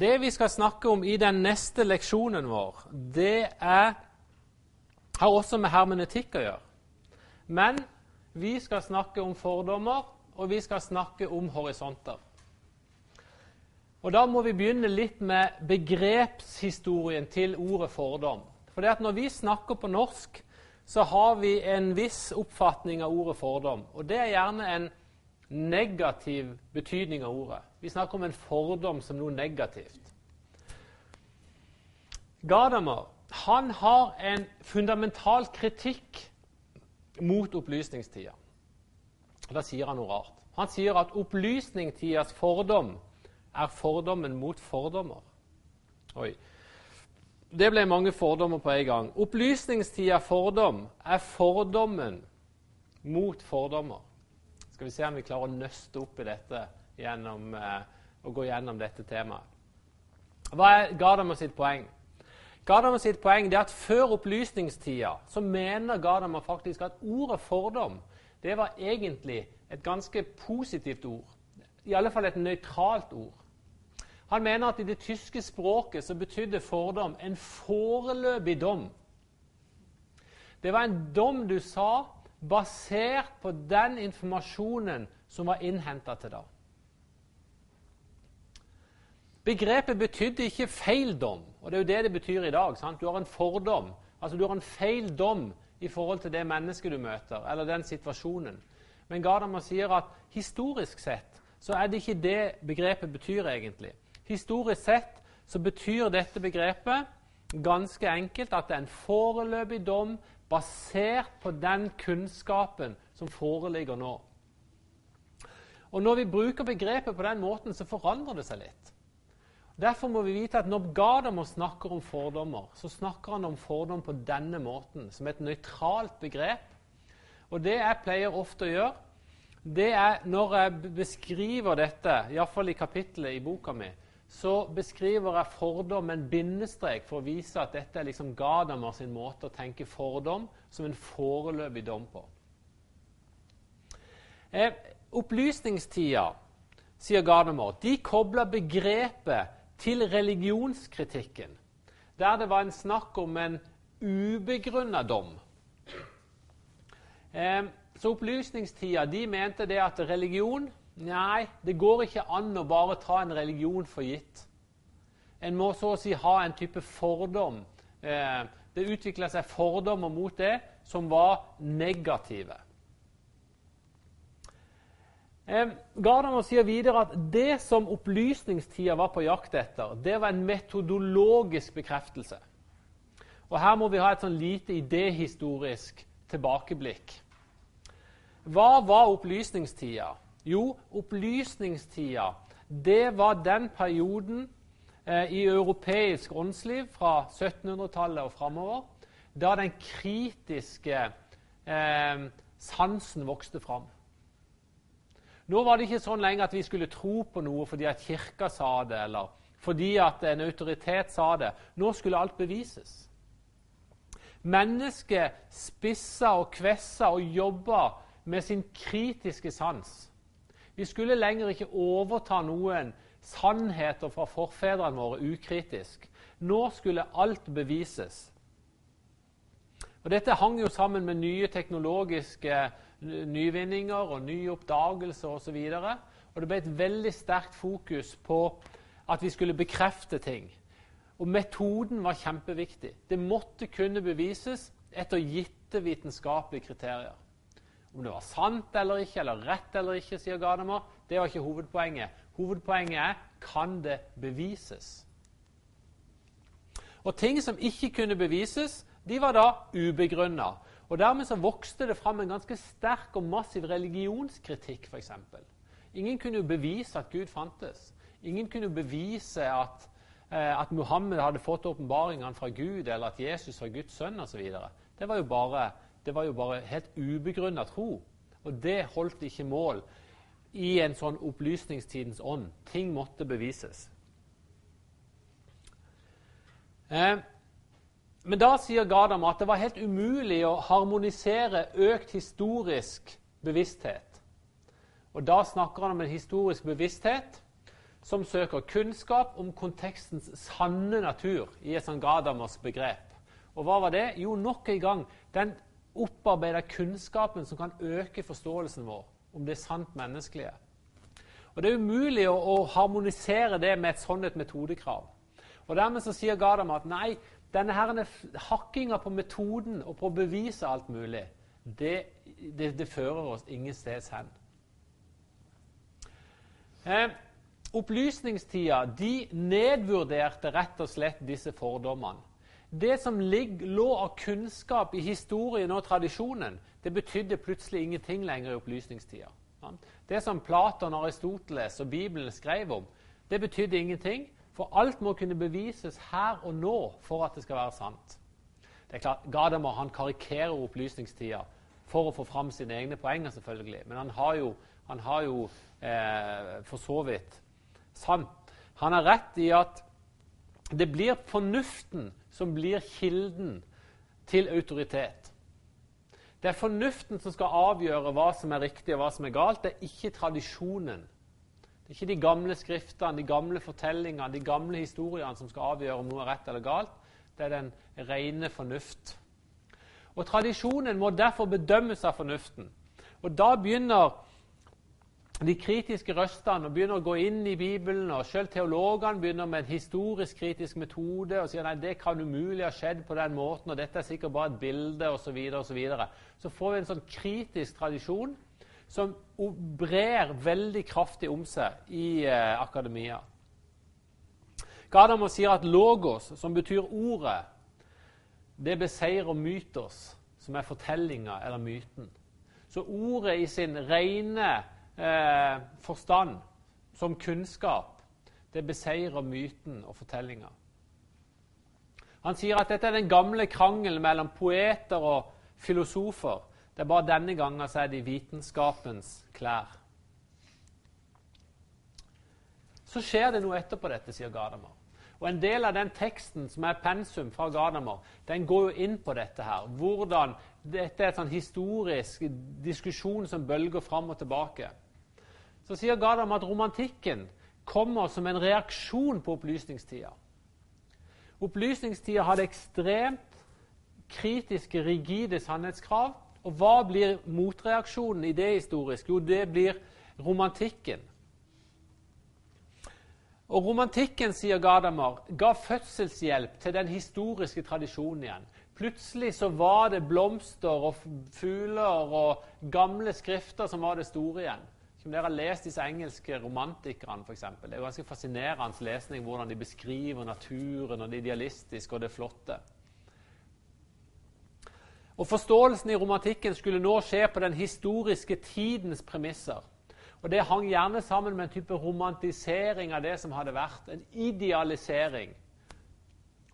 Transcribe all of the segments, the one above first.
det vi skal snakke om i den neste leksjonen vår, det er, har også med hermenetikk å gjøre. Men vi skal snakke om fordommer, og vi skal snakke om horisonter. Og Da må vi begynne litt med begrepshistorien til ordet fordom. For det at når vi snakker på norsk, så har vi en viss oppfatning av ordet fordom. Og det er gjerne en negativ betydning av ordet. Vi snakker om en fordom som noe negativt. Gadamer han har en fundamental kritikk mot opplysningstida. Da sier han noe rart. Han sier at opplysningstidas fordom er fordommen mot fordommer. Oi. Det ble mange fordommer på en gang. Opplysningstida fordom er fordommen mot fordommer. Skal vi se om vi klarer å nøste opp i dette gjennom eh, å gå gjennom dette temaet. Hva er Gadamer sitt poeng? Gadamer sitt poeng er at Før opplysningstida så mener Gadamer faktisk at ordet fordom det var egentlig et ganske positivt ord. I alle fall et nøytralt ord. Han mener at i det tyske språket så betydde fordom en foreløpig dom. Det var en dom du sa basert på den informasjonen som var innhenta til deg. Begrepet betydde ikke feil dom, og det er jo det det betyr i dag. Sant? Du har en fordom, altså du har en feil dom i forhold til det mennesket du møter, eller den situasjonen. Men Gadamer sier at historisk sett så er det ikke det begrepet betyr egentlig. Historisk sett så betyr dette begrepet ganske enkelt at det er en foreløpig dom basert på den kunnskapen som foreligger nå. Og Når vi bruker begrepet på den måten, så forandrer det seg litt. Derfor må vi vite at når Gadamer snakker om fordommer, så snakker han om fordom på denne måten, som et nøytralt begrep. Og det jeg pleier ofte å gjøre, det er når jeg beskriver dette, iallfall i kapittelet i boka mi, så beskriver jeg fordom med en bindestrek for å vise at dette er liksom Gadamer sin måte å tenke fordom som en foreløpig dom på. Eh, opplysningstida, sier Gadamer, de kobla begrepet til religionskritikken, der det var en snakk om en ubegrunna dom. Eh, så opplysningstida de mente det at religion Nei, det går ikke an å bare ta en religion for gitt. En må så å si ha en type fordom. Eh, det utvikla seg fordommer mot det som var negative. Eh, sier videre at det som opplysningstida var på jakt etter, det var en metodologisk bekreftelse. Og Her må vi ha et sånn lite idéhistorisk tilbakeblikk. Hva var opplysningstida? Jo, opplysningstida det var den perioden eh, i europeisk åndsliv fra 1700-tallet og framover da den kritiske eh, sansen vokste fram. Nå var det ikke sånn lenger at vi skulle tro på noe fordi at kirka sa det, eller fordi at en autoritet sa det. Nå skulle alt bevises. Mennesket spissa og kvessa og jobba med sin kritiske sans vi skulle lenger ikke overta noen sannheter fra forfedrene våre ukritisk. Nå skulle alt bevises. Og Dette hang jo sammen med nye teknologiske nyvinninger og nye oppdagelser osv. Og, og det ble et veldig sterkt fokus på at vi skulle bekrefte ting. Og metoden var kjempeviktig. Det måtte kunne bevises etter gitte vitenskapelige kriterier. Om det var sant eller ikke, eller rett eller ikke, sier Gadamer, det var ikke hovedpoenget. Hovedpoenget er kan det bevises. Og ting som ikke kunne bevises, de var da ubegrunna. Og Dermed så vokste det fram en ganske sterk og massiv religionskritikk, f.eks. Ingen kunne jo bevise at Gud fantes. Ingen kunne jo bevise at, eh, at Muhammed hadde fått åpenbaringene fra Gud, eller at Jesus var Guds sønn osv. Det var jo bare det var jo bare helt ubegrunna tro. Og det holdt ikke mål i en sånn opplysningstidens ånd. Ting måtte bevises. Eh, men da sier Gadam at det var helt umulig å harmonisere økt historisk bevissthet. Og da snakker han om en historisk bevissthet som søker kunnskap om kontekstens sanne natur i et sånt Gadamers begrep. Og hva var det? Jo, nok en gang den opparbeida kunnskapen som kan øke forståelsen vår om det sant menneskelige. Og Det er umulig å, å harmonisere det med et sånt et metodekrav. Og Dermed så sier Gadam at nei, denne her hakkinga på metoden og på å bevise alt mulig, det, det, det fører oss ingen steds hen. Eh, opplysningstida de nedvurderte rett og slett disse fordommene. Det som lå av kunnskap i historien og tradisjonen, det betydde plutselig ingenting lenger i opplysningstida. Det som Platon, Aristoteles og Bibelen skrev om, det betydde ingenting. For alt må kunne bevises her og nå for at det skal være sant. Det er klart, Gadamer han karikerer opplysningstida for å få fram sine egne poenger, selvfølgelig. Men han har jo, han har jo eh, for så vidt sant. Han har rett i at det blir fornuften som blir kilden til autoritet. Det er fornuften som skal avgjøre hva som er riktig og hva som er galt. Det er ikke tradisjonen. Det er ikke de gamle skriftene, de gamle fortellingene, de gamle historiene som skal avgjøre om noe er rett eller galt. Det er den rene fornuft. Og Tradisjonen må derfor bedømmes av fornuften. Og Da begynner de kritiske røstene og begynner å gå inn i Bibelen, og selv teologene begynner med en historisk kritisk metode og sier nei, det kan umulig ha skjedd på den måten, og dette er sikkert bare et bilde, osv., så, videre, og så, videre. så får vi en sånn kritisk tradisjon som brer veldig kraftig om seg i eh, akademia. Gadamo sier at logos, som betyr ordet, det beseirer mytos, som er fortellinga eller myten. Så ordet i sin rene eh, forstand, som kunnskap, det beseirer myten og fortellinga. Han sier at dette er den gamle krangelen mellom poeter og filosofer. Det er bare denne gangen så er det i vitenskapens klær. Så skjer det noe etterpå dette, sier Gadamer. Og En del av den teksten som er pensum fra Gadamer, den går jo inn på dette her. Hvordan dette er et sånn historisk diskusjon som bølger fram og tilbake så sier Gadam at romantikken kommer som en reaksjon på opplysningstida. Opplysningstida hadde ekstremt kritiske, rigide sannhetskrav. Og hva blir motreaksjonen i det historisk? Jo, det blir romantikken. Og Romantikken, sier Gadamer, ga fødselshjelp til den historiske tradisjonen igjen. Plutselig så var det blomster og fugler og gamle skrifter som var det store igjen. Som dere har lest disse engelske romantikerne, f.eks. Det er jo ganske fascinerende lesning hvordan de beskriver naturen og det idealistiske og det flotte. Og Forståelsen i romantikken skulle nå skje på den historiske tidens premisser. Og Det hang gjerne sammen med en type romantisering av det som hadde vært. En idealisering.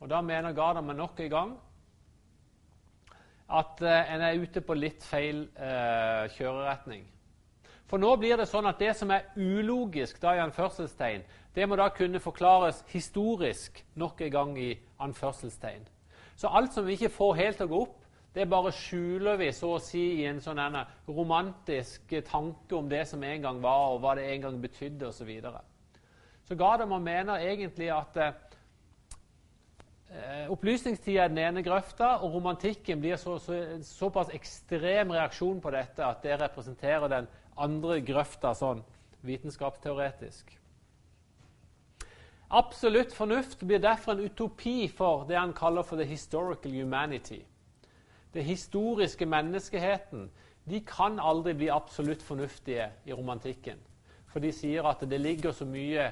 Og Da mener Gardamer nok en gang at eh, en er ute på litt feil eh, kjøreretning. For nå blir det sånn at det som er ulogisk, da i anførselstegn, det må da kunne forklares historisk nok en gang i anførselstegn. Så alt som vi ikke får helt til å gå opp, det bare skjuler vi så å si i en sånn romantisk tanke om det som en gang var, og hva det en gang betydde, osv. Så, videre. så Gadamer mener egentlig at eh, opplysningstida er den ene grøfta, og romantikken blir så, så, såpass ekstrem reaksjon på dette at det representerer den andre grøfta sånn vitenskapsteoretisk. Absolutt fornuft blir derfor en utopi for det han kaller for the historical humanity. Det historiske menneskeheten de kan aldri bli absolutt fornuftige i romantikken. For de sier at det ligger så mye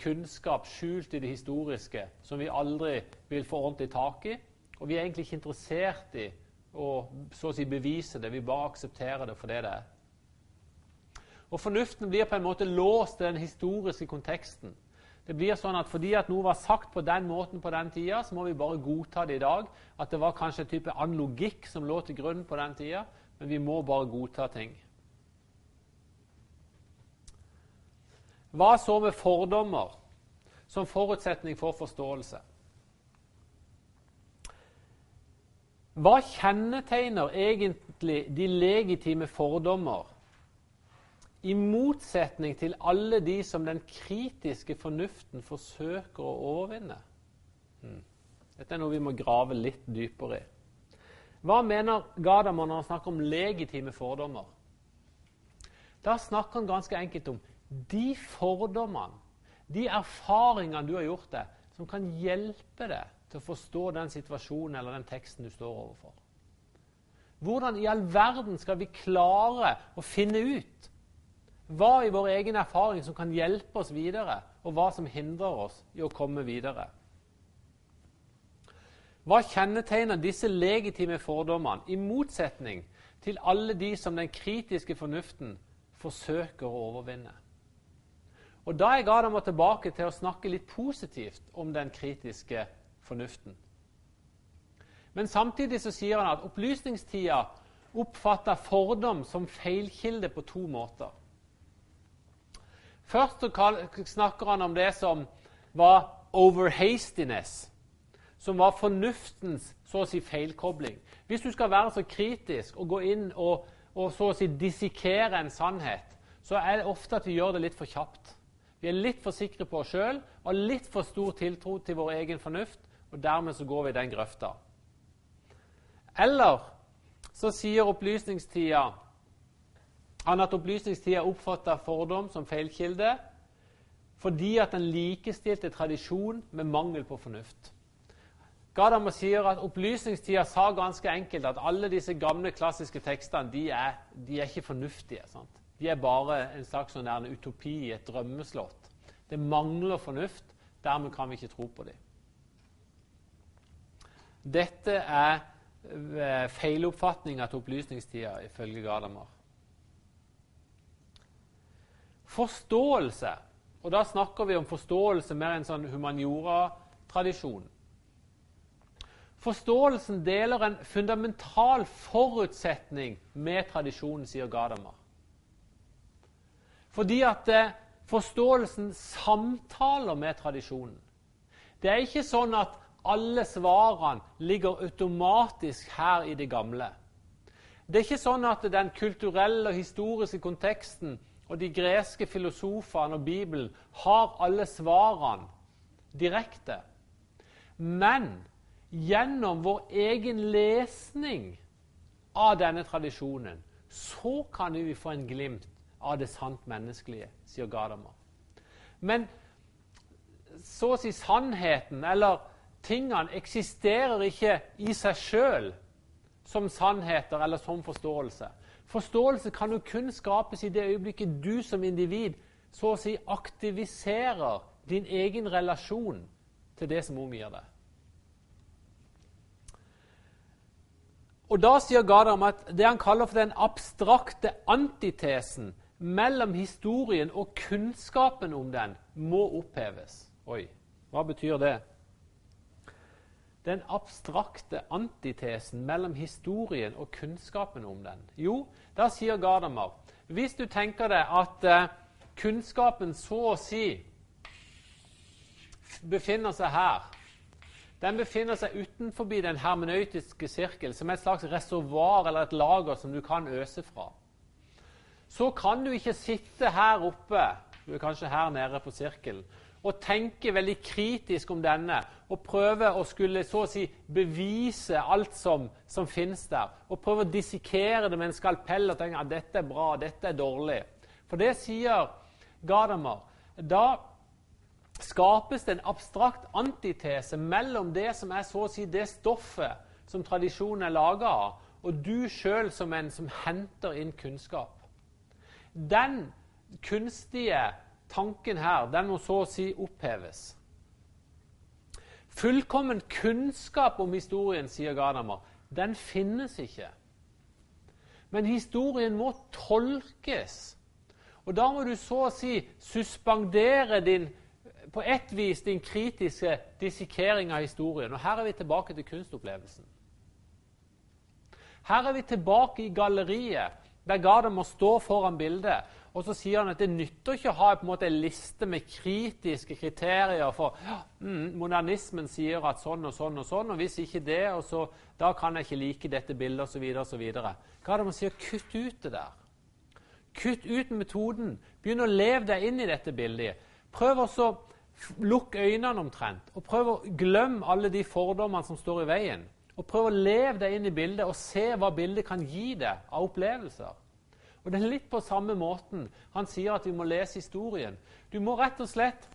kunnskap skjult i det historiske som vi aldri vil få ordentlig tak i. Og vi er egentlig ikke interessert i å så å si bevise det, vi bare aksepterer det for det det er. Og Fornuften blir på en måte låst til den historiske konteksten. Det blir sånn at Fordi at noe var sagt på den måten på den tida, så må vi bare godta det i dag. At det var kanskje en type annen logikk som lå til grunn på den tida. Men vi må bare godta ting. Hva så med fordommer som forutsetning for forståelse? Hva kjennetegner egentlig de legitime fordommer i motsetning til alle de som den kritiske fornuften forsøker å overvinne. Hmm. Dette er noe vi må grave litt dypere i. Hva mener Gadamer når han snakker om legitime fordommer? Da snakker han ganske enkelt om de fordommene, de erfaringene du har gjort deg, som kan hjelpe deg til å forstå den situasjonen eller den teksten du står overfor. Hvordan i all verden skal vi klare å finne ut hva i vår egen erfaring som kan hjelpe oss videre, og hva som hindrer oss i å komme videre? Hva kjennetegner disse legitime fordommene, i motsetning til alle de som den kritiske fornuften forsøker å overvinne? Og Da er dem tilbake til å snakke litt positivt om den kritiske fornuften. Men samtidig så sier han at opplysningstida oppfatter fordom som feilkilde på to måter. Først snakker han om det som var overhastiness, som var fornuftens så å si feilkobling. Hvis du skal være så kritisk og gå inn og, og så å si dissekere en sannhet, så er det ofte at vi gjør det litt for kjapt. Vi er litt for sikre på oss sjøl og litt for stor tiltro til vår egen fornuft, og dermed så går vi i den grøfta. Eller så sier opplysningstida han at opplysningstida oppfatta fordom som feilkilde fordi at den likestilte tradisjon med mangel på fornuft. Gadamer sier at opplysningstida sa ganske enkelt at alle disse gamle, klassiske tekstene de er, de er ikke fornuftige. Sant? De er bare en slags sånn en utopi, et drømmeslott. Det mangler fornuft. Dermed kan vi ikke tro på dem. Dette er eh, feiloppfatninga til opplysningstida, ifølge Gadamer. Forståelse, og da snakker vi om forståelse mer en sånn humaniora-tradisjon. Forståelsen deler en fundamental forutsetning med tradisjonen, sier Gadamer. Fordi at eh, forståelsen samtaler med tradisjonen. Det er ikke sånn at alle svarene ligger automatisk her i det gamle. Det er ikke sånn at den kulturelle og historiske konteksten og de greske filosofene og Bibelen har alle svarene direkte. Men gjennom vår egen lesning av denne tradisjonen så kan vi få en glimt av det sant menneskelige, sier Gadamer. Men så å si sannheten, eller tingene, eksisterer ikke i seg sjøl som sannheter eller som forståelse. Forståelse kan jo kun skapes i det øyeblikket du som individ så å si aktiviserer din egen relasjon til det som omgir deg. Og Da sier Gadam at det han kaller for den abstrakte antitesen mellom historien og kunnskapen om den må oppheves. Oi, hva betyr det? Den abstrakte antitesen mellom historien og kunnskapen om den. Jo, da sier Gadamer hvis du tenker deg at uh, kunnskapen så å si befinner seg her Den befinner seg utenfor den hermenøytiske sirkel, som er et slags reservoar eller et lager som du kan øse fra så kan du ikke sitte her oppe, du er kanskje her nede på sirkelen, og tenke veldig kritisk om denne og prøve å skulle så å si bevise alt som, som finnes der. Og prøve å dissekere det med en skalpell og tenke at dette er bra, dette er dårlig. For det sier Gadamer. Da skapes det en abstrakt antitese mellom det som er så å si det stoffet som tradisjonen er laga av, og du sjøl som en som henter inn kunnskap. Den kunstige tanken her, den må så å si oppheves. Fullkommen kunnskap om historien, sier Gadamer, den finnes ikke. Men historien må tolkes. Og da må du så å si suspendere din, på ett vis din kritiske dissekering av historien. Og her er vi tilbake til kunstopplevelsen. Her er vi tilbake i galleriet der Gardem må stå foran bildet, og så sier han at det nytter ikke å ha en, måte, en liste med kritiske kriterier for mm, Modernismen sier at sånn og sånn og sånn, og hvis ikke det, og så, da kan jeg ikke like dette bildet osv. osv. Gadamer sier kutt ut det der. Kutt ut metoden. Begynn å leve deg inn i dette bildet. Prøv å lukke øynene omtrent, og prøv å glemme alle de fordommene som står i veien. Og prøv å leve deg inn i bildet og se hva bildet kan gi deg av opplevelser. Og det er litt på samme måten han sier at vi må lese historien. Du må rett og slett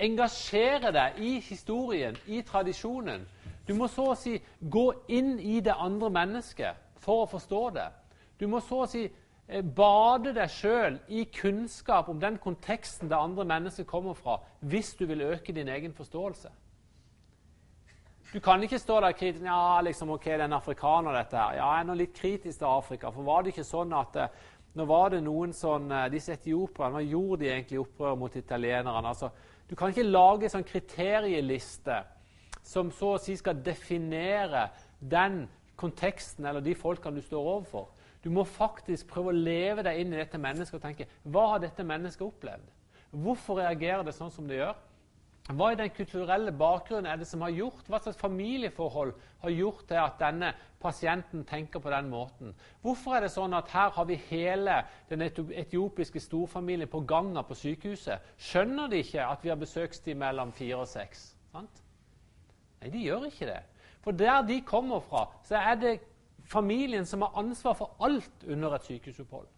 engasjere deg i historien, i tradisjonen. Du må så å si gå inn i det andre mennesket for å forstå det. Du må så å si eh, bade deg sjøl i kunnskap om den konteksten det andre mennesket kommer fra, hvis du vil øke din egen forståelse. Du kan ikke stå der kritisk ja, liksom, ok, en afrikaner, dette her. Ja, jeg er nå litt kritisk til Afrika. For var det ikke sånn at eh, nå var det noen sånn, eh, Disse etiopierne, hva gjorde de egentlig opprør mot italienerne? Altså, du kan ikke lage en sånn kriterieliste som så å si skal definere den konteksten eller de folkene du står overfor. Du må faktisk prøve å leve deg inn i dette mennesket og tenke hva har dette mennesket opplevd? Hvorfor reagerer det sånn som det gjør? Hva i den kulturelle bakgrunnen er det som har gjort, hva slags familieforhold har gjort til at denne pasienten tenker på den måten? Hvorfor er det sånn at her har vi hele den etiopiske storfamilien på gangen på sykehuset? Skjønner de ikke at vi har besøkstid mellom fire og seks? Sant? Nei, de gjør ikke det. For der de kommer fra, så er det familien som har ansvar for alt under et sykehusopphold.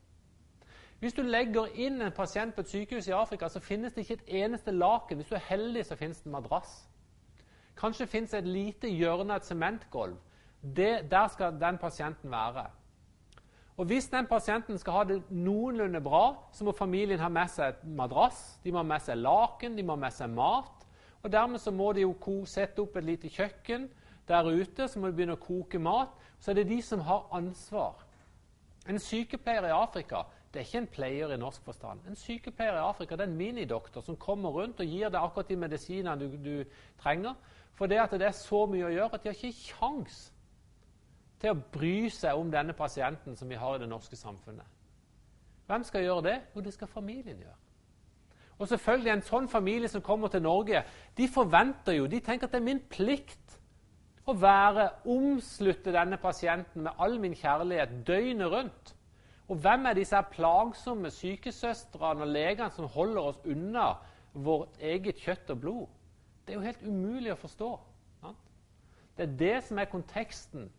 Hvis du legger inn en pasient på et sykehus i Afrika, så finnes det ikke et eneste laken. Hvis du er heldig, så finnes det en madrass. Kanskje finnes et lite hjørne av et sementgulv. der skal den pasienten være. Og Hvis den pasienten skal ha det noenlunde bra, så må familien ha med seg et madrass, de må ha med seg laken, de må ha med seg mat. Og Dermed så må de jo sette opp et lite kjøkken der ute, så må de begynne å koke mat. Så er det de som har ansvar. En sykepleier i Afrika det er ikke en pleier i norsk forstand. En sykepleier i Afrika det er en minidoktor som kommer rundt og gir deg akkurat de medisinene du, du, trenger. For det at det er så mye å gjøre at de har ikke kjangs til å bry seg om denne pasienten som vi har i det norske samfunnet. Hvem skal gjøre det? Jo, det skal familien gjøre. Og selvfølgelig En sånn familie som kommer til Norge, de forventer jo, de tenker at det er min plikt å være, omslutte denne pasienten med all min kjærlighet døgnet rundt. Og hvem er disse plagsomme sykesøstrene og legene som holder oss unna vårt eget kjøtt og blod? Det er jo helt umulig å forstå. Det er det som er konteksten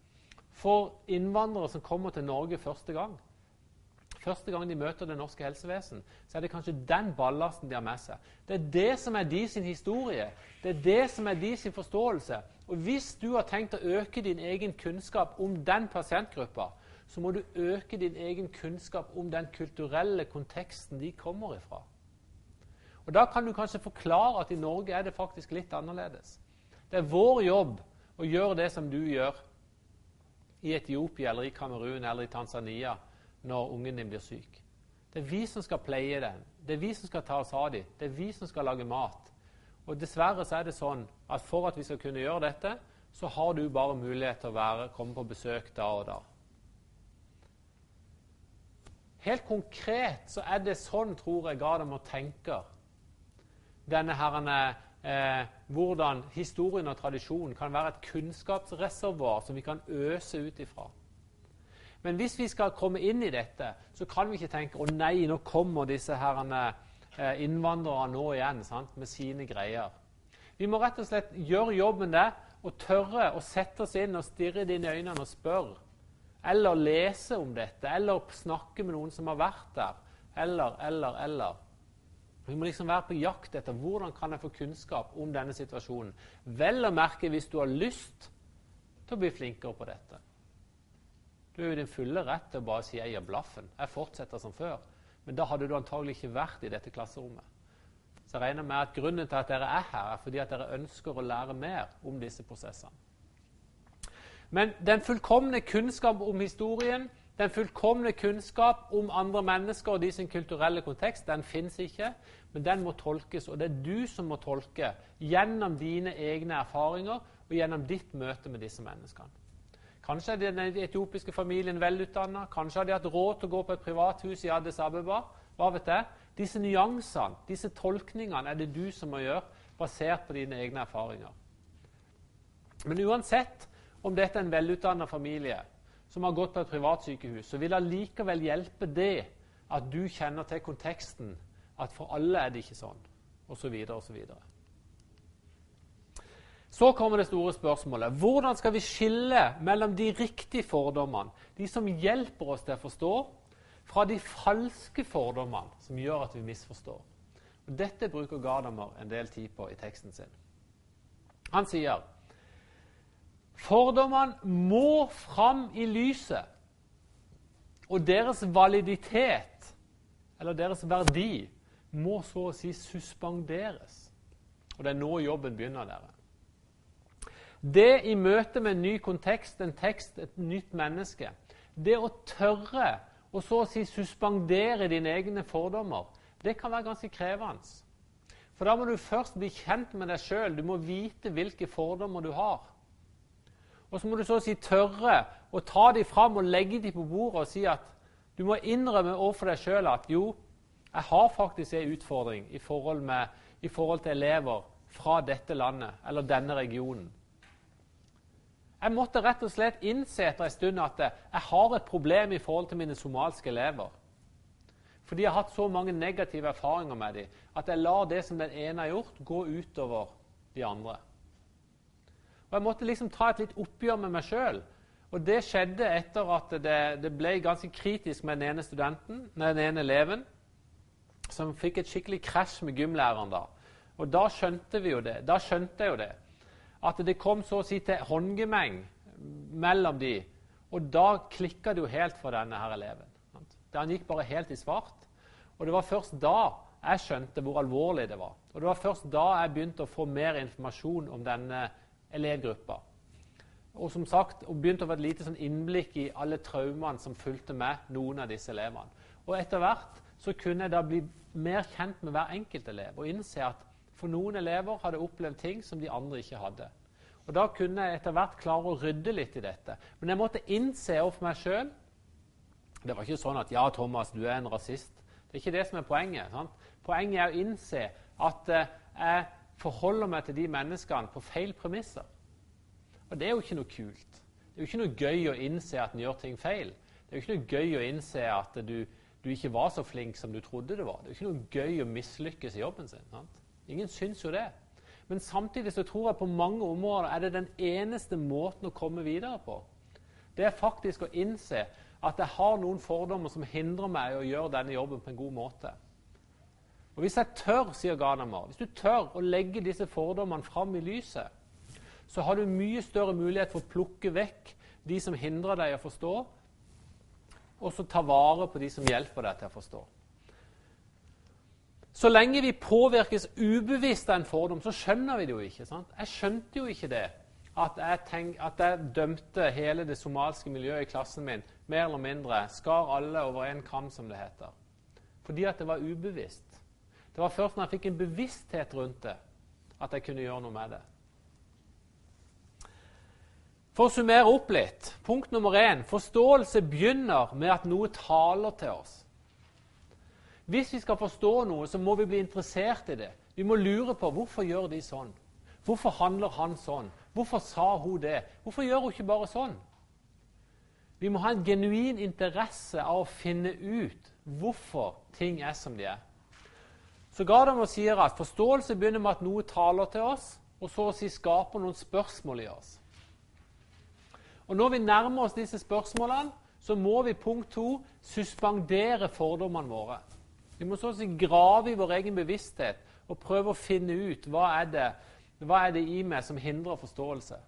for innvandrere som kommer til Norge første gang. Første gang de møter det norske helsevesen, så er det kanskje den ballasten de har med seg. Det er det som er de sin historie. Det er det som er de sin forståelse. Og hvis du har tenkt å øke din egen kunnskap om den pasientgruppa, så må du øke din egen kunnskap om den kulturelle konteksten de kommer ifra. Og Da kan du kanskje forklare at i Norge er det faktisk litt annerledes. Det er vår jobb å gjøre det som du gjør i Etiopia eller i Kamerun eller i Tanzania når ungen din blir syk. Det er vi som skal pleie den. Det er vi som skal ta oss av dem. Det er vi som skal lage mat. Og Dessverre så er det sånn at for at vi skal kunne gjøre dette, så har du bare mulighet til å være, komme på besøk da og da. Helt konkret så er det sånn, tror jeg, Gardam tenker. Denne herrene, eh, hvordan historien og tradisjonen kan være et kunnskapsreservoar som vi kan øse ut ifra. Men hvis vi skal komme inn i dette, så kan vi ikke tenke å nei, nå kommer disse herrene, eh, innvandrere nå igjen sant, med sine greier. Vi må rett og slett gjøre jobben der og tørre å sette oss inn og stirre i øynene og spørre eller lese om dette, eller snakke med noen som har vært der. Eller, eller, eller. Vi må liksom være på jakt etter hvordan kan jeg få kunnskap om denne situasjonen. Vel å merke hvis du har lyst til å bli flinkere på dette. Du er jo din fulle rett til å bare si 'jeg gir blaffen', jeg fortsetter som før. Men da hadde du antagelig ikke vært i dette klasserommet. Så jeg regner med at grunnen til at dere er her, er fordi at dere ønsker å lære mer om disse prosessene. Men den fullkomne kunnskap om historien, den fullkomne kunnskap om andre mennesker og de sin kulturelle kontekst, den fins ikke. Men den må tolkes, og det er du som må tolke gjennom dine egne erfaringer og gjennom ditt møte med disse menneskene. Kanskje er den etiopiske familien velutdanna, kanskje har de hatt råd til å gå på et privathus i Addis Abeba. Hva vet jeg? Disse nyansene, disse tolkningene, er det du som må gjøre, basert på dine egne erfaringer. Men uansett om dette er en velutdanna familie som har gått på et privatsykehus, så vil det likevel hjelpe det at du kjenner til konteksten, at for alle er det ikke sånn, osv., osv. Så, kommer det store spørsmålet. Hvordan skal vi skille mellom de riktige fordommene, de som hjelper oss til å forstå, fra de falske fordommene som gjør at vi misforstår? Og dette bruker Gadamer en del tid på i teksten sin. Han sier fordommene må fram i lyset, og deres validitet, eller deres verdi, må så å si suspenderes. Og det er nå jobben begynner, dere. Det i møte med en ny kontekst, en tekst, et nytt menneske Det å tørre å så å si suspendere dine egne fordommer, det kan være ganske krevende. For da må du først bli kjent med deg sjøl. Du må vite hvilke fordommer du har. Og så må du så å si tørre å ta dem fram og legge dem på bordet og si at du må innrømme overfor deg sjøl at jo, jeg har faktisk en utfordring i forhold, med, i forhold til elever fra dette landet eller denne regionen. Jeg måtte rett og slett innse etter en stund at jeg har et problem i forhold til mine somalske elever. Fordi jeg har hatt så mange negative erfaringer med dem at jeg lar det som den ene har gjort, gå utover de andre. Og Jeg måtte liksom ta et litt oppgjør med meg sjøl. Og det skjedde etter at det, det, ble ganske kritisk med den ene studenten, med den ene eleven som fikk et skikkelig krasj med gymlæreren da. Og da skjønte vi jo det. Da skjønte jeg jo det. At det kom så å si til håndgemeng mellom de. Og da klikka det jo helt for denne her eleven. Han gikk bare helt i svart. Og det var først da jeg skjønte hvor alvorlig det var. Og det var først da jeg begynte å få mer informasjon om denne elevgruppa. Og som sagt, og begynte å få et lite sånn innblikk i alle traumene som fulgte med noen av disse elevene. Og etter hvert så kunne jeg da bli mer kjent med hver enkelt elev og innse at for noen elever hadde opplevd ting som de andre ikke hadde. Og Da kunne jeg etter hvert klare å rydde litt i dette. Men jeg måtte innse overfor meg sjøl Det var ikke sånn at 'ja, Thomas, du er en rasist'. Det er ikke det som er poenget. Sant? Poenget er å innse at eh, forholder meg til de menneskene på feil premisser. Og det er jo ikke noe kult. Det er jo ikke noe gøy å innse at en gjør ting feil. Det er jo ikke noe gøy å innse at du du ikke var så flink som du trodde du var. Det er jo ikke noe gøy å mislykkes i jobben sin. Sant? Ingen syns jo det. Men samtidig så tror jeg på mange områder er det den eneste måten å komme videre på. Det er faktisk å innse at jeg har noen fordommer som hindrer meg i å gjøre denne jobben på en god måte. Og Hvis jeg tør, sier Gadamer, hvis du tør å legge disse fordommene fram i lyset, så har du mye større mulighet for å plukke vekk de som hindrer deg å forstå, og så ta vare på de som hjelper deg til å forstå. Så lenge vi påvirkes ubevisst av en fordom, så skjønner vi det jo ikke. sant? Jeg skjønte jo ikke det. At jeg, tenk, at jeg dømte hele det somaliske miljøet i klassen min mer eller mindre, skar alle over en kam, som det heter. Fordi at det var ubevisst. Det var først når jeg fikk en bevissthet rundt det, at jeg kunne gjøre noe med det. For å summere opp litt. Punkt nummer én forståelse begynner med at noe taler til oss. Hvis vi skal forstå noe, så må vi bli interessert i det. Vi må lure på hvorfor gjør de sånn. Hvorfor handler han sånn? Hvorfor sa hun det? Hvorfor gjør hun ikke bare sånn? Vi må ha en genuin interesse av å finne ut hvorfor ting er som de er. Så Gardamo sier at forståelse begynner med at noe taler til oss, og så å si skaper noen spørsmål i oss. Og Når vi nærmer oss disse spørsmålene, så må vi punkt to suspendere fordommene våre. Vi må så å si grave i vår egen bevissthet og prøve å finne ut hva er det, hva er det i meg som hindrer forståelse.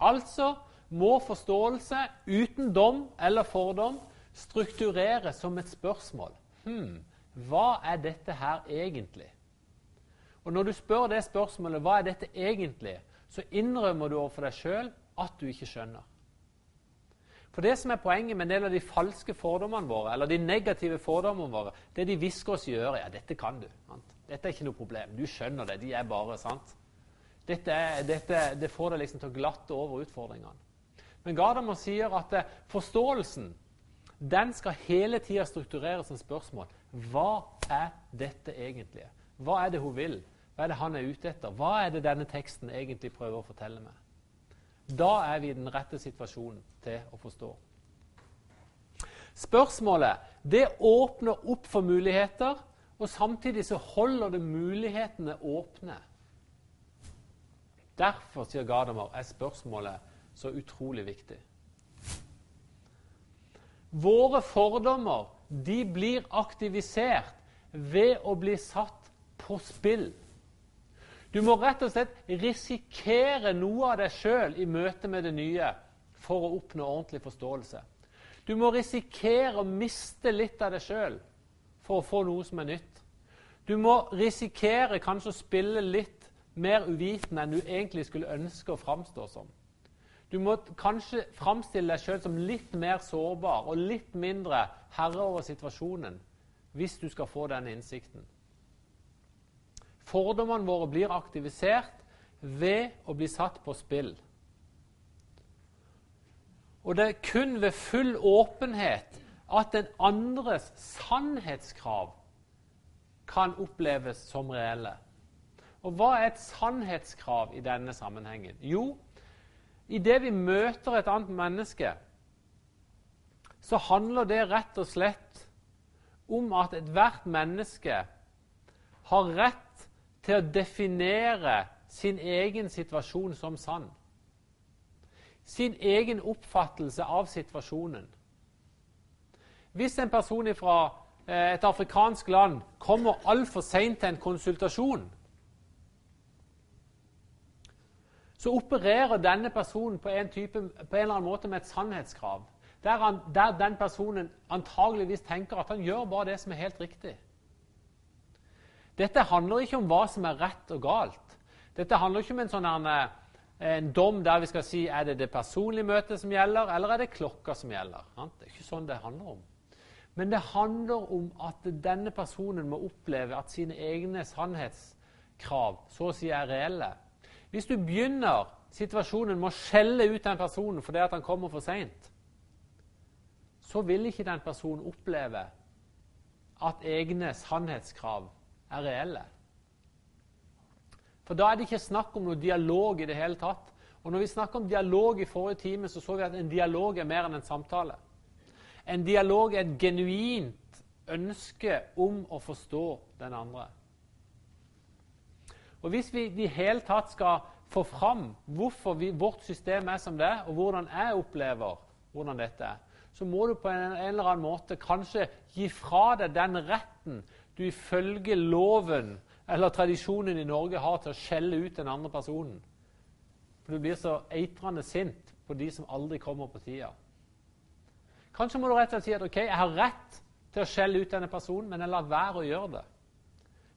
Altså må forståelse uten dom eller fordom struktureres som et spørsmål. Hm, hva er dette her egentlig? Og Når du spør det spørsmålet hva er dette egentlig, så innrømmer du overfor deg sjøl at du ikke skjønner. For det som er Poenget med en del av de falske fordommene våre, eller de negative fordommene våre, det de hvisker oss i øret, ja, dette kan du. Sant? Dette er ikke noe problem. Du skjønner det. De er bare sant. Dette, dette det får deg liksom til å glatte over utfordringene. Men Gadamer sier at eh, forståelsen den skal hele tida struktureres som spørsmål. Hva er dette egentlig? Hva er det hun vil? Hva er det han er ute etter? Hva er det denne teksten egentlig prøver å fortelle meg? Da er vi i den rette situasjonen til å forstå. Spørsmålet det åpner opp for muligheter, og samtidig så holder det mulighetene åpne. Derfor, sier Gadamer, er spørsmålet så utrolig viktig. Våre fordommer de blir aktivisert ved å bli satt på spill. Du må rett og slett risikere noe av deg sjøl i møte med det nye for å oppnå ordentlig forståelse. Du må risikere å miste litt av deg sjøl for å få noe som er nytt. Du må risikere kanskje å spille litt mer uvitende enn du egentlig skulle ønske å framstå som. Du må kanskje framstille deg sjøl som litt mer sårbar og litt mindre herre over situasjonen hvis du skal få den innsikten. Fordommene våre blir aktivisert ved å bli satt på spill. Og det er kun ved full åpenhet at den andres sannhetskrav kan oppleves som reelle. Og hva er et sannhetskrav i denne sammenhengen? Jo, idet vi møter et annet menneske, så handler det rett og slett om at ethvert menneske har rett til å definere sin egen situasjon som sann. Sin egen oppfattelse av situasjonen. Hvis en person fra eh, et afrikansk land kommer altfor seint til en konsultasjon, så opererer denne personen på en, type, på en eller annen måte med et sannhetskrav. Der, han, der, den personen antageligvis tenker at han gjør bare det som er helt riktig. Dette handler ikke om hva som er rett og galt. Dette handler ikke om en, sånn en, en dom der vi skal si er det det personlige møtet som gjelder, eller er det klokka som gjelder. Det er ikke sånn det handler om. Men det handler om at denne personen må oppleve at sine egne sannhetskrav så å si er reelle. Hvis du begynner situasjonen med å skjelle ut den personen fordi at han kommer for seint, så vil ikke den personen oppleve at egne sannhetskrav er reelle. For da er det ikke snakk om noe dialog i det hele tatt. Og når vi snakker om dialog i forrige time, så så vi at en dialog er mer enn en samtale. En dialog er et genuint ønske om å forstå den andre. Og Hvis vi i det hele tatt skal få fram hvorfor vi, vårt system er som det og hvordan jeg opplever hvordan dette er, så må du på en, en eller annen måte kanskje gi fra deg den retten du ifølge loven eller tradisjonen i Norge har til å skjelle ut den andre personen. For du blir så eitrende sint på de som aldri kommer på tida. Kanskje må du rett og slett si at ok, jeg har rett til å skjelle ut denne personen, men jeg lar være å gjøre det.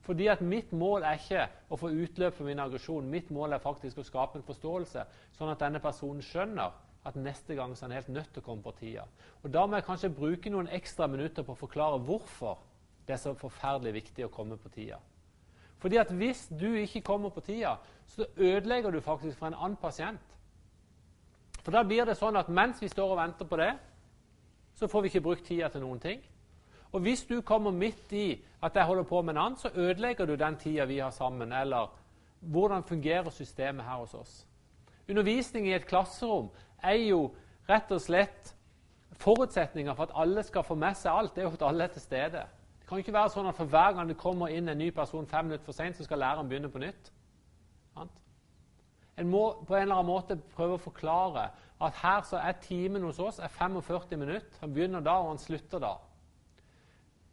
Fordi at mitt mål er ikke å få utløp for min aggresjon. Mitt mål er faktisk å skape en forståelse, sånn at denne personen skjønner at neste gang så er han helt nødt til å komme på tida. Og Da må jeg kanskje bruke noen ekstra minutter på å forklare hvorfor det er så forferdelig viktig å komme på tida. Fordi at hvis du ikke kommer på tida, så ødelegger du faktisk for en annen pasient. For da blir det sånn at mens vi står og venter på det, så får vi ikke brukt tida til noen ting. Og hvis du kommer midt i at jeg holder på med en annen, så ødelegger du den tida vi har sammen. Eller hvordan fungerer systemet her hos oss? Undervisning i et klasserom er jo rett og slett forutsetninga for at alle skal få med seg alt. Det er jo at alle er til stede. Det kan ikke være sånn at for hver gang det kommer inn en ny person fem minutter for seint, så skal læreren begynne på nytt. En må på en eller annen måte prøve å forklare at her så er timen hos oss er 45 minutter. Han begynner da, og han slutter da.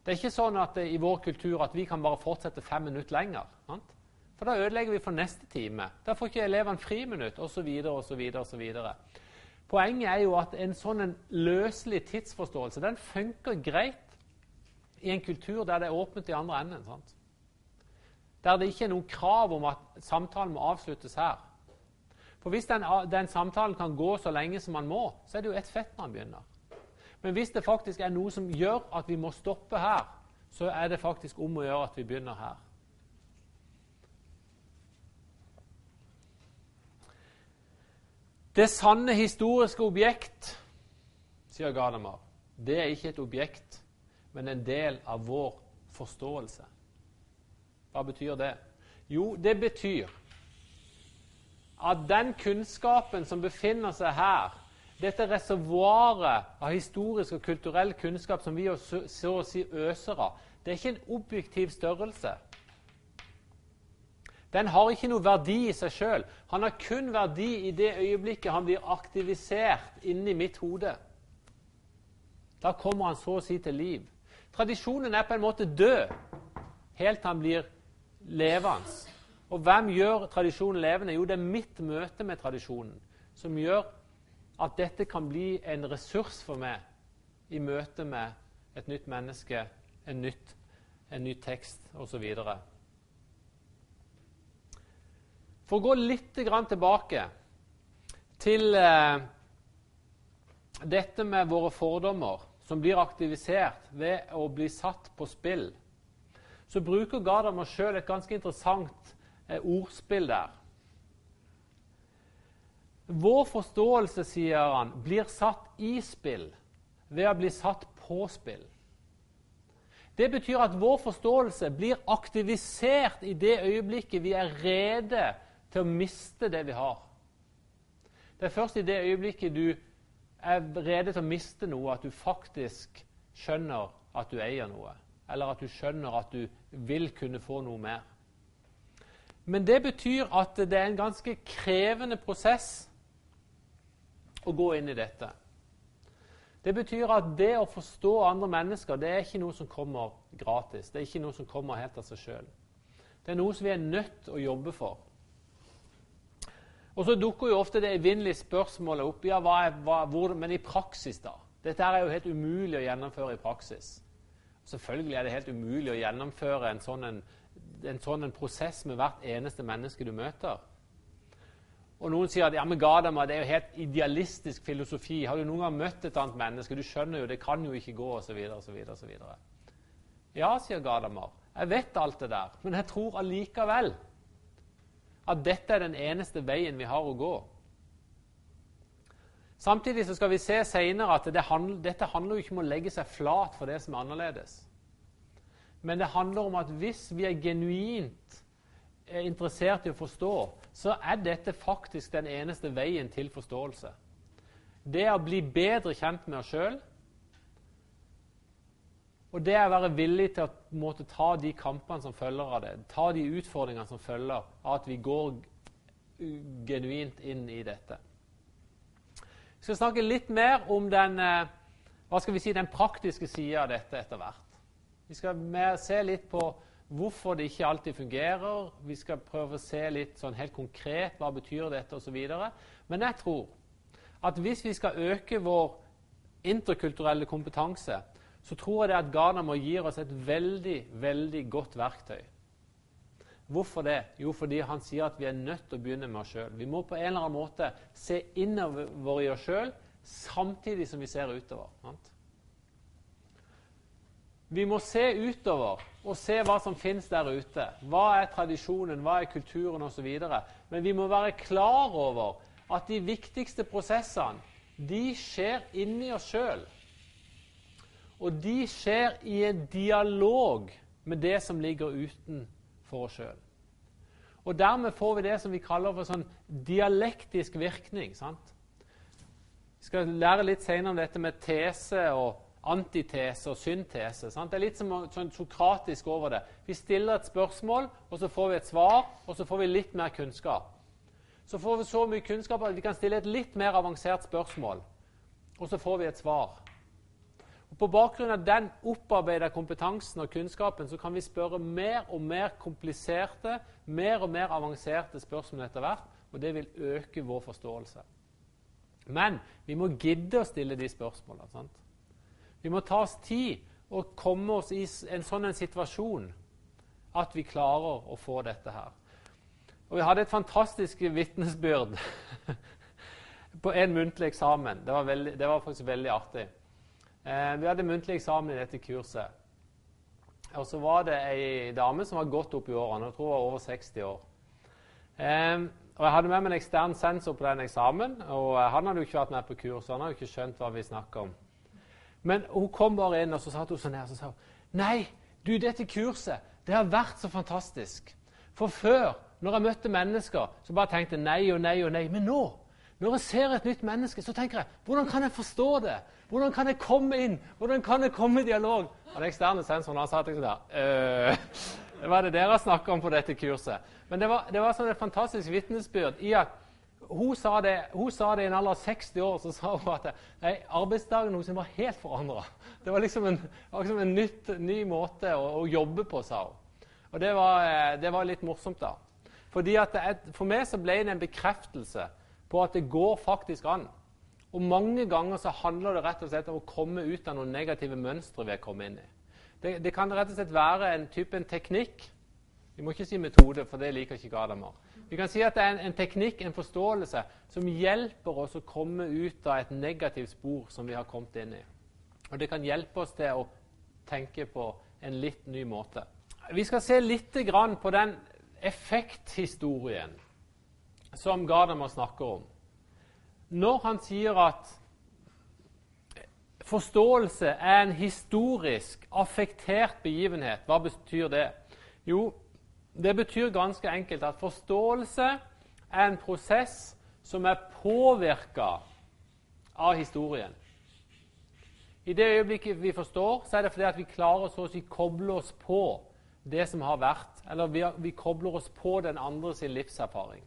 Det er ikke sånn at i vår kultur at vi kan bare fortsette fem minutter lenger. Sant? For da ødelegger vi for neste time. Da får ikke elevene friminutt, osv. osv. osv. Poenget er jo at en sånn en løselig tidsforståelse den funker greit i en kultur der det er åpent i andre enden. Sant? Der det ikke er noen krav om at samtalen må avsluttes her. For hvis den, den samtalen kan gå så lenge som man må, så er det jo ett fett når man begynner. Men hvis det faktisk er noe som gjør at vi må stoppe her, så er det faktisk om å gjøre at vi begynner her. Det sanne historiske objekt, sier Gadamer, det er ikke et objekt, men en del av vår forståelse. Hva betyr det? Jo, det betyr at den kunnskapen som befinner seg her, dette reservoaret av historisk og kulturell kunnskap som vi så, å si øser av, det er ikke en objektiv størrelse. Den har ikke noe verdi i seg sjøl. Han har kun verdi i det øyeblikket han blir aktivisert inni mitt hode. Da kommer han så å si til liv. Tradisjonen er på en måte død helt til han blir levende. Og hvem gjør tradisjonen levende? Jo, det er mitt møte med tradisjonen som gjør at dette kan bli en ressurs for meg i møte med et nytt menneske, en, nytt, en ny tekst osv. For å gå litt tilbake til eh, dette med våre fordommer som blir aktivisert ved å bli satt på spill, så bruker Gadamer sjøl et ganske interessant eh, ordspill der. Vår forståelse, sier han, blir satt i spill ved å bli satt på spill. Det betyr at vår forståelse blir aktivisert i det øyeblikket vi er rede til å miste det vi har. Det er først i det øyeblikket du er rede til å miste noe, at du faktisk skjønner at du eier noe. Eller at du skjønner at du vil kunne få noe mer. Men det betyr at det er en ganske krevende prosess å gå inn i dette. Det betyr at det å forstå andre mennesker det er ikke noe som kommer gratis. Det er ikke noe som kommer helt av seg sjøl. Det er noe som vi er nødt til å jobbe for. Og så dukker jo ofte det evinnelige spørsmålet opp. ja, hva er, hva, hvor, Men i praksis, da? Dette er jo helt umulig å gjennomføre i praksis. Selvfølgelig er det helt umulig å gjennomføre en sånn, en, en sånn en prosess med hvert eneste menneske du møter. Og Noen sier at ja, men Gadamer, det er jo helt idealistisk filosofi. Har du noen gang møtt et annet menneske? Du skjønner jo, det kan jo ikke gå, osv. osv. Ja, sier Gadamer, Jeg vet alt det der, men jeg tror allikevel at dette er den eneste veien vi har å gå. Samtidig så skal vi se senere at det handl dette handler jo ikke om å legge seg flat for det som er annerledes. Men det handler om at hvis vi er genuint er interessert i å forstå, så er dette faktisk den eneste veien til forståelse. Det å bli bedre kjent med oss sjøl og det å være villig til å måtte ta de kampene som følger av det, ta de utfordringene som følger av at vi går genuint inn i dette. Vi skal snakke litt mer om den, eh, hva skal vi si, den praktiske sida av dette etter hvert. Vi skal se litt på hvorfor det ikke alltid fungerer. Vi skal prøve å se litt sånn helt konkret hva betyr dette osv. Men jeg tror at hvis vi skal øke vår interkulturelle kompetanse, så tror jeg det at Ghanamo gir oss et veldig, veldig godt verktøy. Hvorfor det? Jo, fordi han sier at vi er nødt til å begynne med oss sjøl. Vi må på en eller annen måte se innover i oss sjøl samtidig som vi ser utover. Sant? Vi må se utover og se hva som finnes der ute. Hva er tradisjonen, hva er kulturen osv. Men vi må være klar over at de viktigste prosessene de skjer inni oss sjøl. Og de skjer i en dialog med det som ligger utenfor oss sjøl. Og dermed får vi det som vi kaller for sånn dialektisk virkning. sant? Vi skal lære litt senere om dette med tese og antitese og syntese. Sant? Det er litt som sånn sokratisk over det. Vi stiller et spørsmål, og så får vi et svar, og så får vi litt mer kunnskap. Så får vi så mye kunnskap at vi kan stille et litt mer avansert spørsmål, og så får vi et svar. Og På bakgrunn av den opparbeida kompetansen og kunnskapen så kan vi spørre mer og mer kompliserte, mer og mer avanserte spørsmål etter hvert, og det vil øke vår forståelse. Men vi må gidde å stille de spørsmålene. Vi må ta oss tid og komme oss i en sånn en situasjon at vi klarer å få dette her. Og Vi hadde et fantastisk vitnesbyrd på en muntlig eksamen. Det var, veldig, det var faktisk veldig artig. Eh, vi hadde muntlig eksamen i dette kurset. Og så var det ei dame som var godt opp i årene. Jeg tror hun var over 60 år. Eh, og Jeg hadde med meg en ekstern sensor på den eksamen. og Han hadde jo ikke vært med på kurset, han hadde jo ikke skjønt hva vi snakka om. Men hun kom bare inn og så satt hun sånn her så sa hun, Nei, du, dette kurset det har vært så fantastisk. For før, når jeg møtte mennesker, så bare tenkte jeg nei og nei og nei. Men nå Når jeg ser et nytt menneske, så tenker jeg hvordan kan jeg forstå det? Hvordan kan jeg komme inn? Hvordan kan jeg komme i dialog? Og Den eksterne sensoren han sa liksom der øh, Det var det dere snakker om på dette kurset. Men det var, det var sånn et fantastisk vitnesbyrd i at hun sa, det, hun sa det i en alder av 60 år. Så sa hun at nei, arbeidsdagen hennes var helt forandra. Det var liksom en, liksom en nytt, ny måte å, å, jobbe på, sa hun. Og det var, eh, det var litt morsomt, da. Fordi det, For meg så ble det en bekreftelse på at det går faktisk an. Og mange ganger så handler det rett og slett om å komme ut av noen negative mønstre vi er kommet inn i. Det, det, kan rett og slett være en type en teknikk. Vi må ikke si metode, for det liker ikke Gadamer. Vi kan si at det er en, en, teknikk, en forståelse, som hjelper oss å komme ut av et negativt spor som vi har kommet inn i. Og det kan hjelpe oss til å tenke på en litt ny måte. Vi skal se litt på den effekthistorien som Gardamer snakker om, når han sier at forståelse er en historisk, affektert begivenhet, hva betyr det? Jo, det betyr ganske enkelt at forståelse er en prosess som er påvirka av historien. I det øyeblikket vi forstår, så er det fordi at vi klarer å si, koble oss på det som har vært. Eller vi, vi kobler oss på den andre sin livserfaring.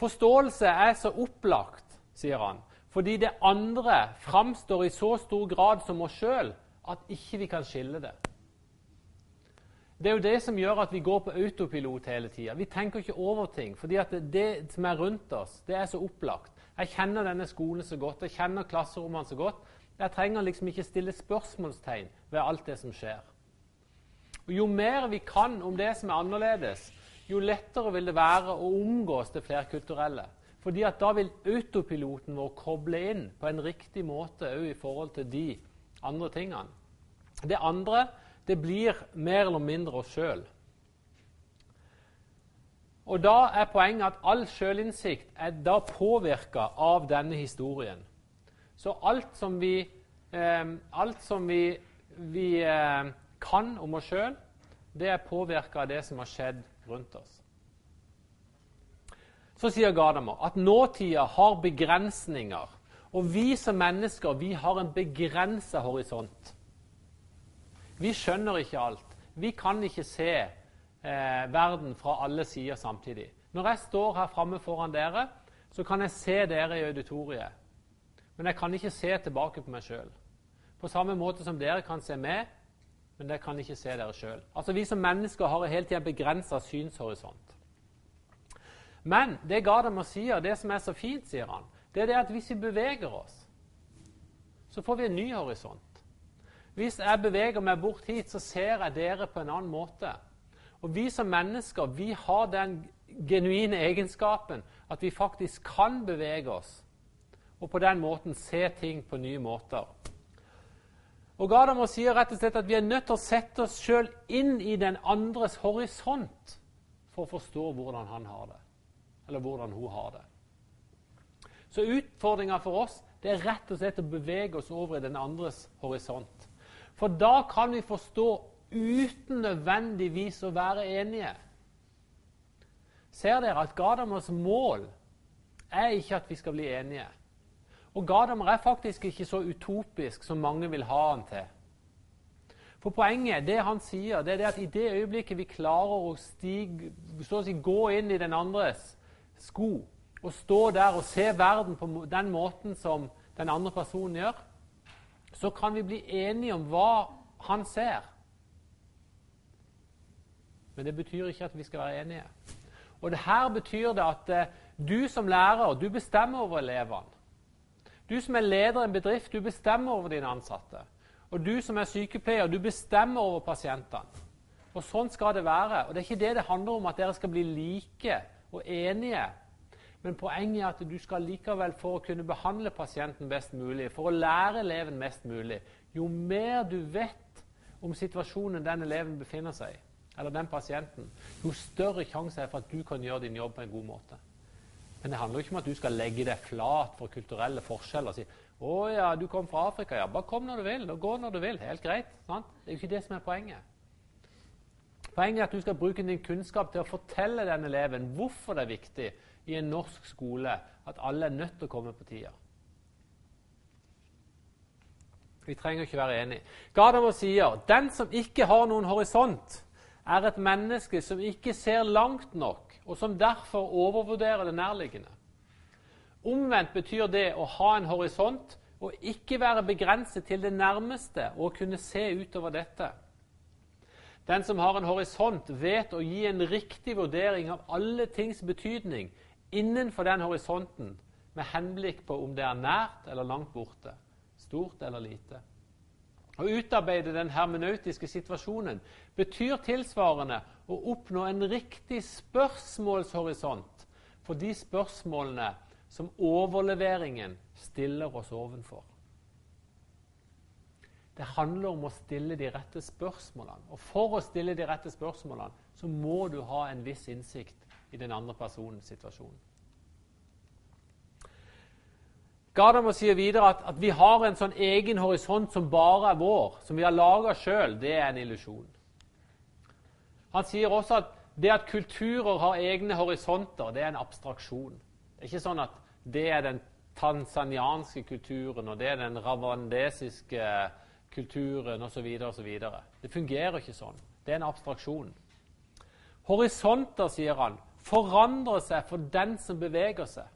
Forståelse er så opplagt, sier han, fordi det andre framstår i så stor grad som oss sjøl at ikke vi kan skille det. Det er jo det som gjør at vi går på autopilot hele tida. Vi tenker ikke over ting. fordi at det, det, som er rundt oss, det er så opplagt. Jeg kjenner denne skolen så godt, jeg kjenner klasserommene så godt. Jeg trenger liksom ikke stille spørsmålstegn ved alt det som skjer. Og Jo mer vi kan om det som er annerledes, jo lettere vil det være å omgås det flerkulturelle. Fordi at Da vil autopiloten vår koble inn på en riktig måte òg i forhold til de andre tingene. Det andre det blir mer eller mindre oss sjøl. Og Da er poenget at all sjølinnsikt er da påvirka av denne historien. Så alt som vi, eh, alt som vi, vi eh, kan om oss sjøl, det er påvirka av det som har skjedd rundt oss. Så sier Gadamer at nåtida har begrensninger. Og vi som mennesker vi har en begrensa horisont. Vi skjønner ikke alt. Vi kan ikke se eh, verden fra alle sider samtidig. Når jeg står her framme foran dere, så kan jeg se dere i auditoriet. Men jeg kan ikke se tilbake på meg sjøl. På samme måte som dere kan se meg, men dere kan ikke se dere sjøl. Altså, vi som mennesker har hele tida begrensa synshorisont. Men det Gardam sier, det som er så fint, sier han, det er det at hvis vi beveger oss, så får vi en ny horisont. Hvis jeg beveger meg bort hit, så ser jeg dere på en annen måte. Og vi som mennesker vi har den genuine egenskapen at vi faktisk kan bevege oss, og på den måten se ting på nye måter. Og Gadamer sier rett og slett at vi er nødt til å sette oss sjøl inn i den andres horisont for å forstå hvordan han har det, eller hvordan hun har det. Så utfordringa for oss det er rett og slett å bevege oss over i den andres horisont. For da kan vi forstå uten nødvendigvis å være enige. Ser dere at Gadamers mål er ikke at vi skal bli enige. Og Gadamer er faktisk ikke så utopisk som mange vil ha han til. For Poenget det han sier, det er det at i det øyeblikket vi klarer å stige, så å si, gå inn i den andres sko og stå der og se verden på den måten som den andre personen gjør, så kan vi bli enige om hva han ser. Men det betyr ikke at vi skal være enige. Og det her betyr det at eh, du som lærer du bestemmer over elevene. Du som er leder i en bedrift, du bestemmer over dine ansatte. Og du som er sykepleier, du bestemmer over pasientene. Og Sånn skal det være. Og Det er ikke det det handler om at dere skal bli like og enige. Men poenget er at du skal likevel, for å kunne behandle pasienten best mulig, for å lære eleven mest mulig Jo mer du vet om situasjonen den eleven befinner seg i, eller den pasienten, jo større sjanse er for at du kan gjøre din jobb på en god måte. Men det handler jo ikke om at du skal legge deg flat for kulturelle forskjeller og si 'Å ja, du kom fra Afrika. Ja, bare kom når du vil, og gå når du vil.' Helt greit. Sant? Det er jo ikke det som er poenget. Poenget er at du skal bruke din kunnskap til å fortelle den eleven hvorfor det er viktig i en norsk skole at alle er nødt til å komme på tida. Vi trenger ikke være enige. Gadamer sier den som ikke har noen horisont, er et menneske som ikke ser langt nok, og som derfor overvurderer det nærliggende. Omvendt betyr det å ha en horisont og ikke være begrenset til det nærmeste og kunne se utover dette. Den som har en horisont, vet å gi en riktig vurdering av alle tings betydning innenfor den horisonten, med henblikk på om det er nært eller langt borte, stort eller lite. Å utarbeide den hermenautiske situasjonen betyr tilsvarende å oppnå en riktig spørsmålshorisont for de spørsmålene som overleveringen stiller oss ovenfor. Det handler om å stille de rette spørsmålene. Og for å stille de rette spørsmålene så må du ha en viss innsikt i den andre personens situasjon. Gadamer sier videre at, at, vi har en sånn egen horisont som bare er vår, som vi har laga sjøl. Det er en illusjon. Han sier også at det at kulturer har egne horisonter, det er en abstraksjon. Det er ikke sånn at det er den tanzanianske kulturen, og det er den ravandesiske kulturen osv. osv. Det fungerer ikke sånn. Det er en abstraksjon. Horisonter, sier han, forandrer seg for den som beveger seg.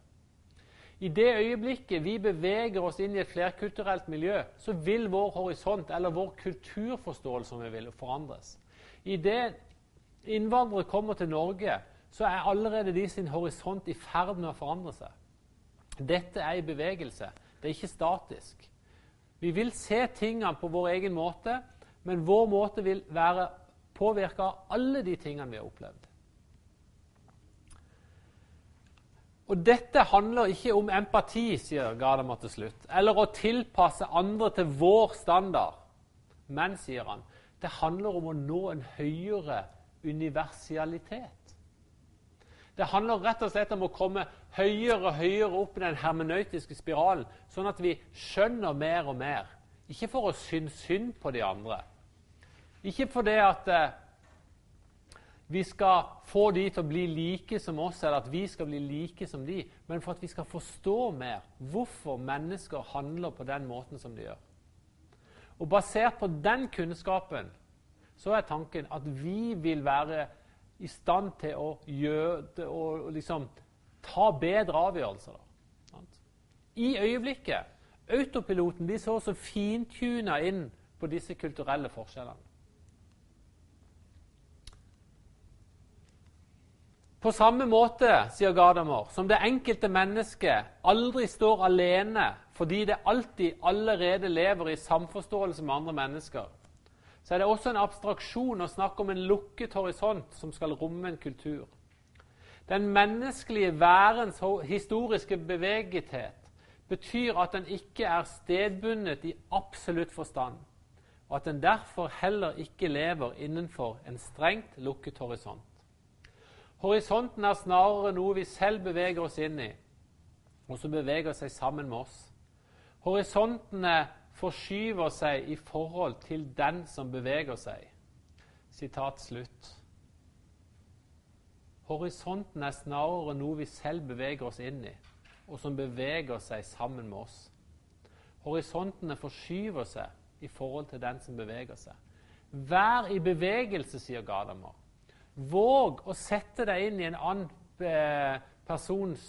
I det øyeblikket vi beveger oss inn i et flerkulturelt miljø, så vil vår horisont, eller vår kulturforståelse, vi vil, forandres. I det innvandrere kommer til Norge, så er allerede de sin horisont i ferd med å forandre seg. Dette er i bevegelse. Det er ikke statisk. Vi vil se tingene på vår egen måte, men vår måte vil være påvirka av alle de tingene vi har opplevd. Og dette handler ikke om empati, sier Gadamer til slutt, eller å tilpasse andre til vår standard. Men, sier han, det handler om å nå en høyere universalitet. Det handler rett og slett om å komme høyere og høyere opp i den hermenøytiske spiralen, sånn at vi skjønner mer og mer. Ikke for å synes synd på de andre. Ikke fordi at eh, vi skal få de til å bli like som oss, eller at vi skal bli like som de, men for at vi skal forstå mer hvorfor mennesker handler på den måten som de gjør. Og Basert på den kunnskapen så er tanken at vi vil være i stand til å gjøre og liksom ta bedre avgjørelser. Da. I øyeblikket Autopiloten de så så fintuna inn på disse kulturelle forskjellene. På samme måte, sier Gadamer, som det enkelte mennesket aldri står alene fordi det alltid allerede lever i samforståelse med andre mennesker, så er det også en abstraksjon å snakke om en lukket horisont som skal romme en kultur. Den menneskelige værens historiske bevegethet betyr at den ikke er stedbundet i absolutt forstand, og at den derfor heller ikke lever innenfor en strengt lukket horisont. Horisonten er snarere noe vi selv beveger oss inn i, og som beveger seg sammen med oss. Horisontene forskyver seg i forhold til den som beveger seg. Sitat slutt. Horisonten er snarere noe vi selv beveger oss inn i, og som beveger seg sammen med oss. Horisontene forskyver seg i forhold til den som beveger seg. Vær i bevegelse, sier Gadamer. Våg å sette deg inn i en annen eh, persons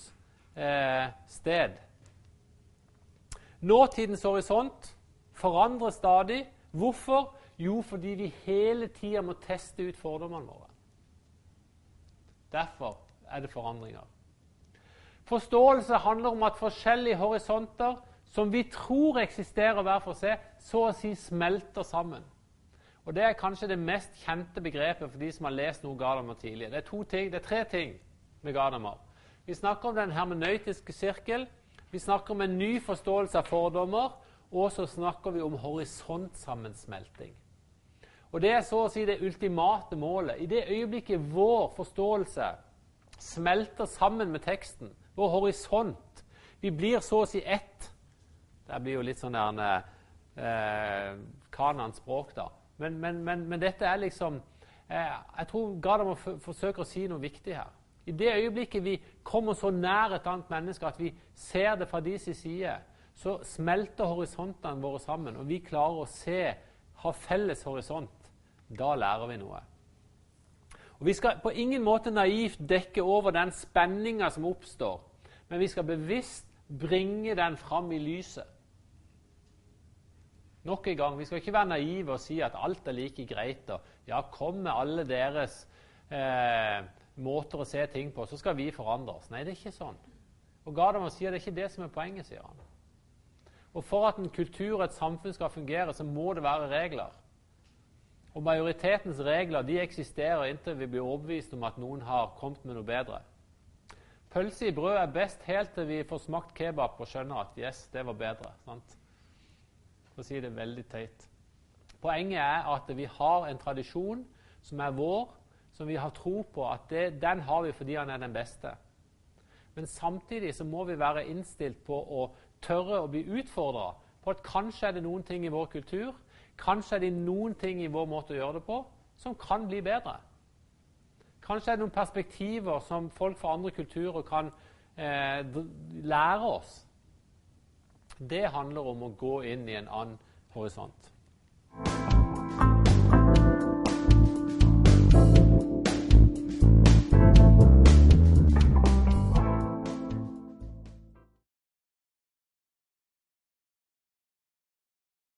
eh, sted. Nåtidens horisont forandrer stadig. Hvorfor? Jo, fordi vi hele tida må teste ut fordommene våre. Derfor er det forandringer. Forståelse handler om at forskjellige horisonter som vi tror eksisterer hver for seg, så å si smelter sammen. Og Det er kanskje det mest kjente begrepet for de som har lest noe Gadamer tidligere. Det er, ting, det er tre ting med Gadamer. Vi snakker om den hermenøytiske sirkel. Vi snakker om en ny forståelse av fordommer. Og så snakker vi om horisontsammensmelting. Og Det er så å si det ultimate målet. I det øyeblikket vår forståelse smelter sammen med teksten, vår horisont Vi blir så å si ett. Det blir jo litt sånn der eh, Kanans språk, da. Men, men, men, men, dette er liksom eh, Jeg tror Gadamer forsøker å si noe viktig her. I det øyeblikket vi kommer så nær et annet menneske at vi ser det fra deres side, så smelter horisontene våre sammen, og vi klarer å se, ha felles horisont. Da lærer vi noe. Og Vi skal på ingen måte naivt dekke over den spenninga som oppstår, men vi skal bevisst bringe den fram i lyset. Nok en gang, Vi skal ikke være naive og si at alt er like greit. og ja, Kom med alle deres eh, måter å se ting på, så skal vi forandre oss. Nei, det er ikke sånn. Og Gardamer sier det er ikke det som er poenget, sier han. Og For at en kultur og et samfunn skal fungere, så må det være regler. Og majoritetens regler de eksisterer inntil vi blir overbevist om at noen har kommet med noe bedre. Pølse i brød er best helt til vi får smakt kebab og skjønner at yes, det var bedre. sant? For å si det veldig teit. Poenget er at vi har en tradisjon som er vår, som vi har tro på at det, den har vi fordi han er den beste. Men samtidig så må vi være innstilt på å tørre å bli utfordra på at kanskje er det noen ting i vår kultur Kanskje er det noen ting i vår måte å gjøre det på som kan bli bedre. Kanskje er det noen perspektiver som folk fra andre kulturer kan eh, lære oss. Det handler om å gå inn i en annen horisont.